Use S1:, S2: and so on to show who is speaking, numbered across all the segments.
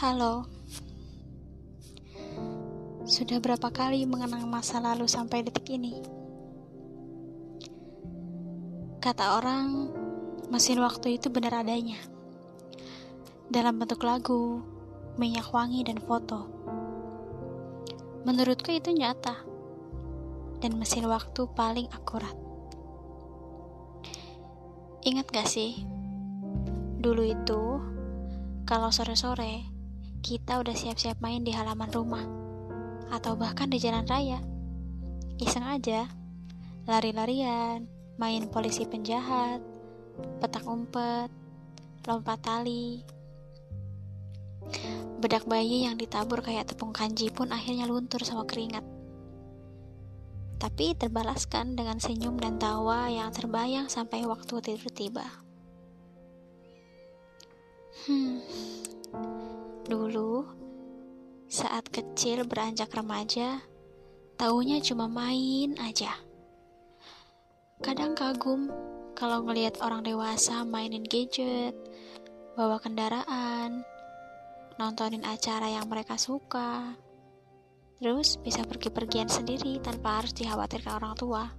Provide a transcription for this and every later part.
S1: Halo. Sudah berapa kali mengenang masa lalu sampai detik ini? Kata orang, mesin waktu itu benar adanya. Dalam bentuk lagu, minyak wangi dan foto. Menurutku itu nyata. Dan mesin waktu paling akurat. Ingat gak sih? Dulu itu, kalau sore-sore, kita udah siap-siap main di halaman rumah atau bahkan di jalan raya. Iseng aja, lari-larian, main polisi penjahat, petak umpet, lompat tali. Bedak bayi yang ditabur kayak tepung kanji pun akhirnya luntur sama keringat. Tapi terbalaskan dengan senyum dan tawa yang terbayang sampai waktu tidur tiba. Hmm, Dulu, saat kecil beranjak remaja, taunya cuma main aja. Kadang kagum kalau ngelihat orang dewasa mainin gadget, bawa kendaraan, nontonin acara yang mereka suka, terus bisa pergi-pergian sendiri tanpa harus dikhawatirkan orang tua.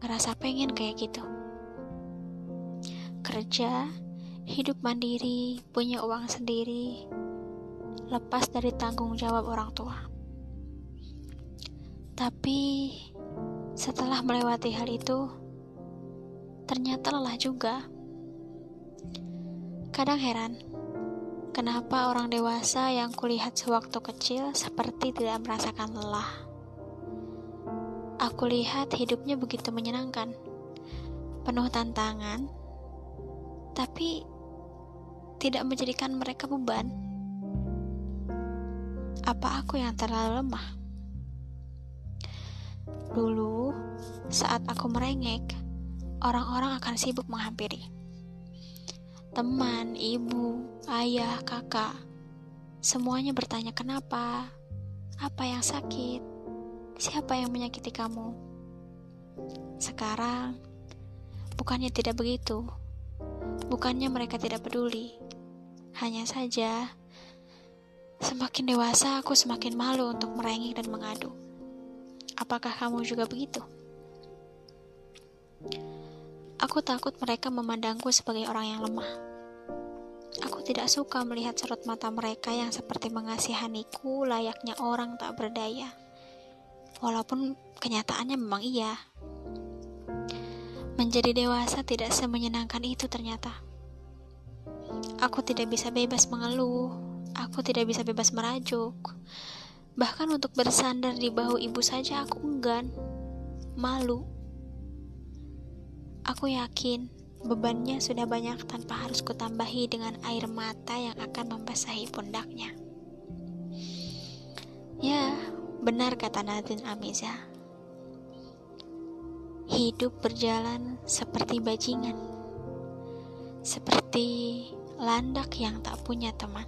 S1: Ngerasa pengen kayak gitu. Kerja, hidup mandiri, punya uang sendiri, lepas dari tanggung jawab orang tua. Tapi setelah melewati hal itu, ternyata lelah juga. Kadang heran, kenapa orang dewasa yang kulihat sewaktu kecil seperti tidak merasakan lelah. Aku lihat hidupnya begitu menyenangkan, penuh tantangan, tapi tidak menjadikan mereka beban. Apa aku yang terlalu lemah? Dulu, saat aku merengek, orang-orang akan sibuk menghampiri. Teman, ibu, ayah, kakak, semuanya bertanya kenapa, apa yang sakit, siapa yang menyakiti kamu. Sekarang, bukannya tidak begitu, bukannya mereka tidak peduli, hanya saja, semakin dewasa aku semakin malu untuk merengek dan mengadu. Apakah kamu juga begitu? Aku takut mereka memandangku sebagai orang yang lemah. Aku tidak suka melihat sorot mata mereka yang seperti mengasihaniku layaknya orang tak berdaya. Walaupun kenyataannya memang iya. Menjadi dewasa tidak semenyenangkan itu ternyata. Aku tidak bisa bebas mengeluh, aku tidak bisa bebas merajuk. Bahkan untuk bersandar di bahu ibu saja aku enggan, malu. Aku yakin bebannya sudah banyak tanpa harus kutambahi dengan air mata yang akan membasahi pundaknya. Ya, benar kata Nadine Amiza. Hidup berjalan seperti bajingan. Seperti landak yang tak punya teman.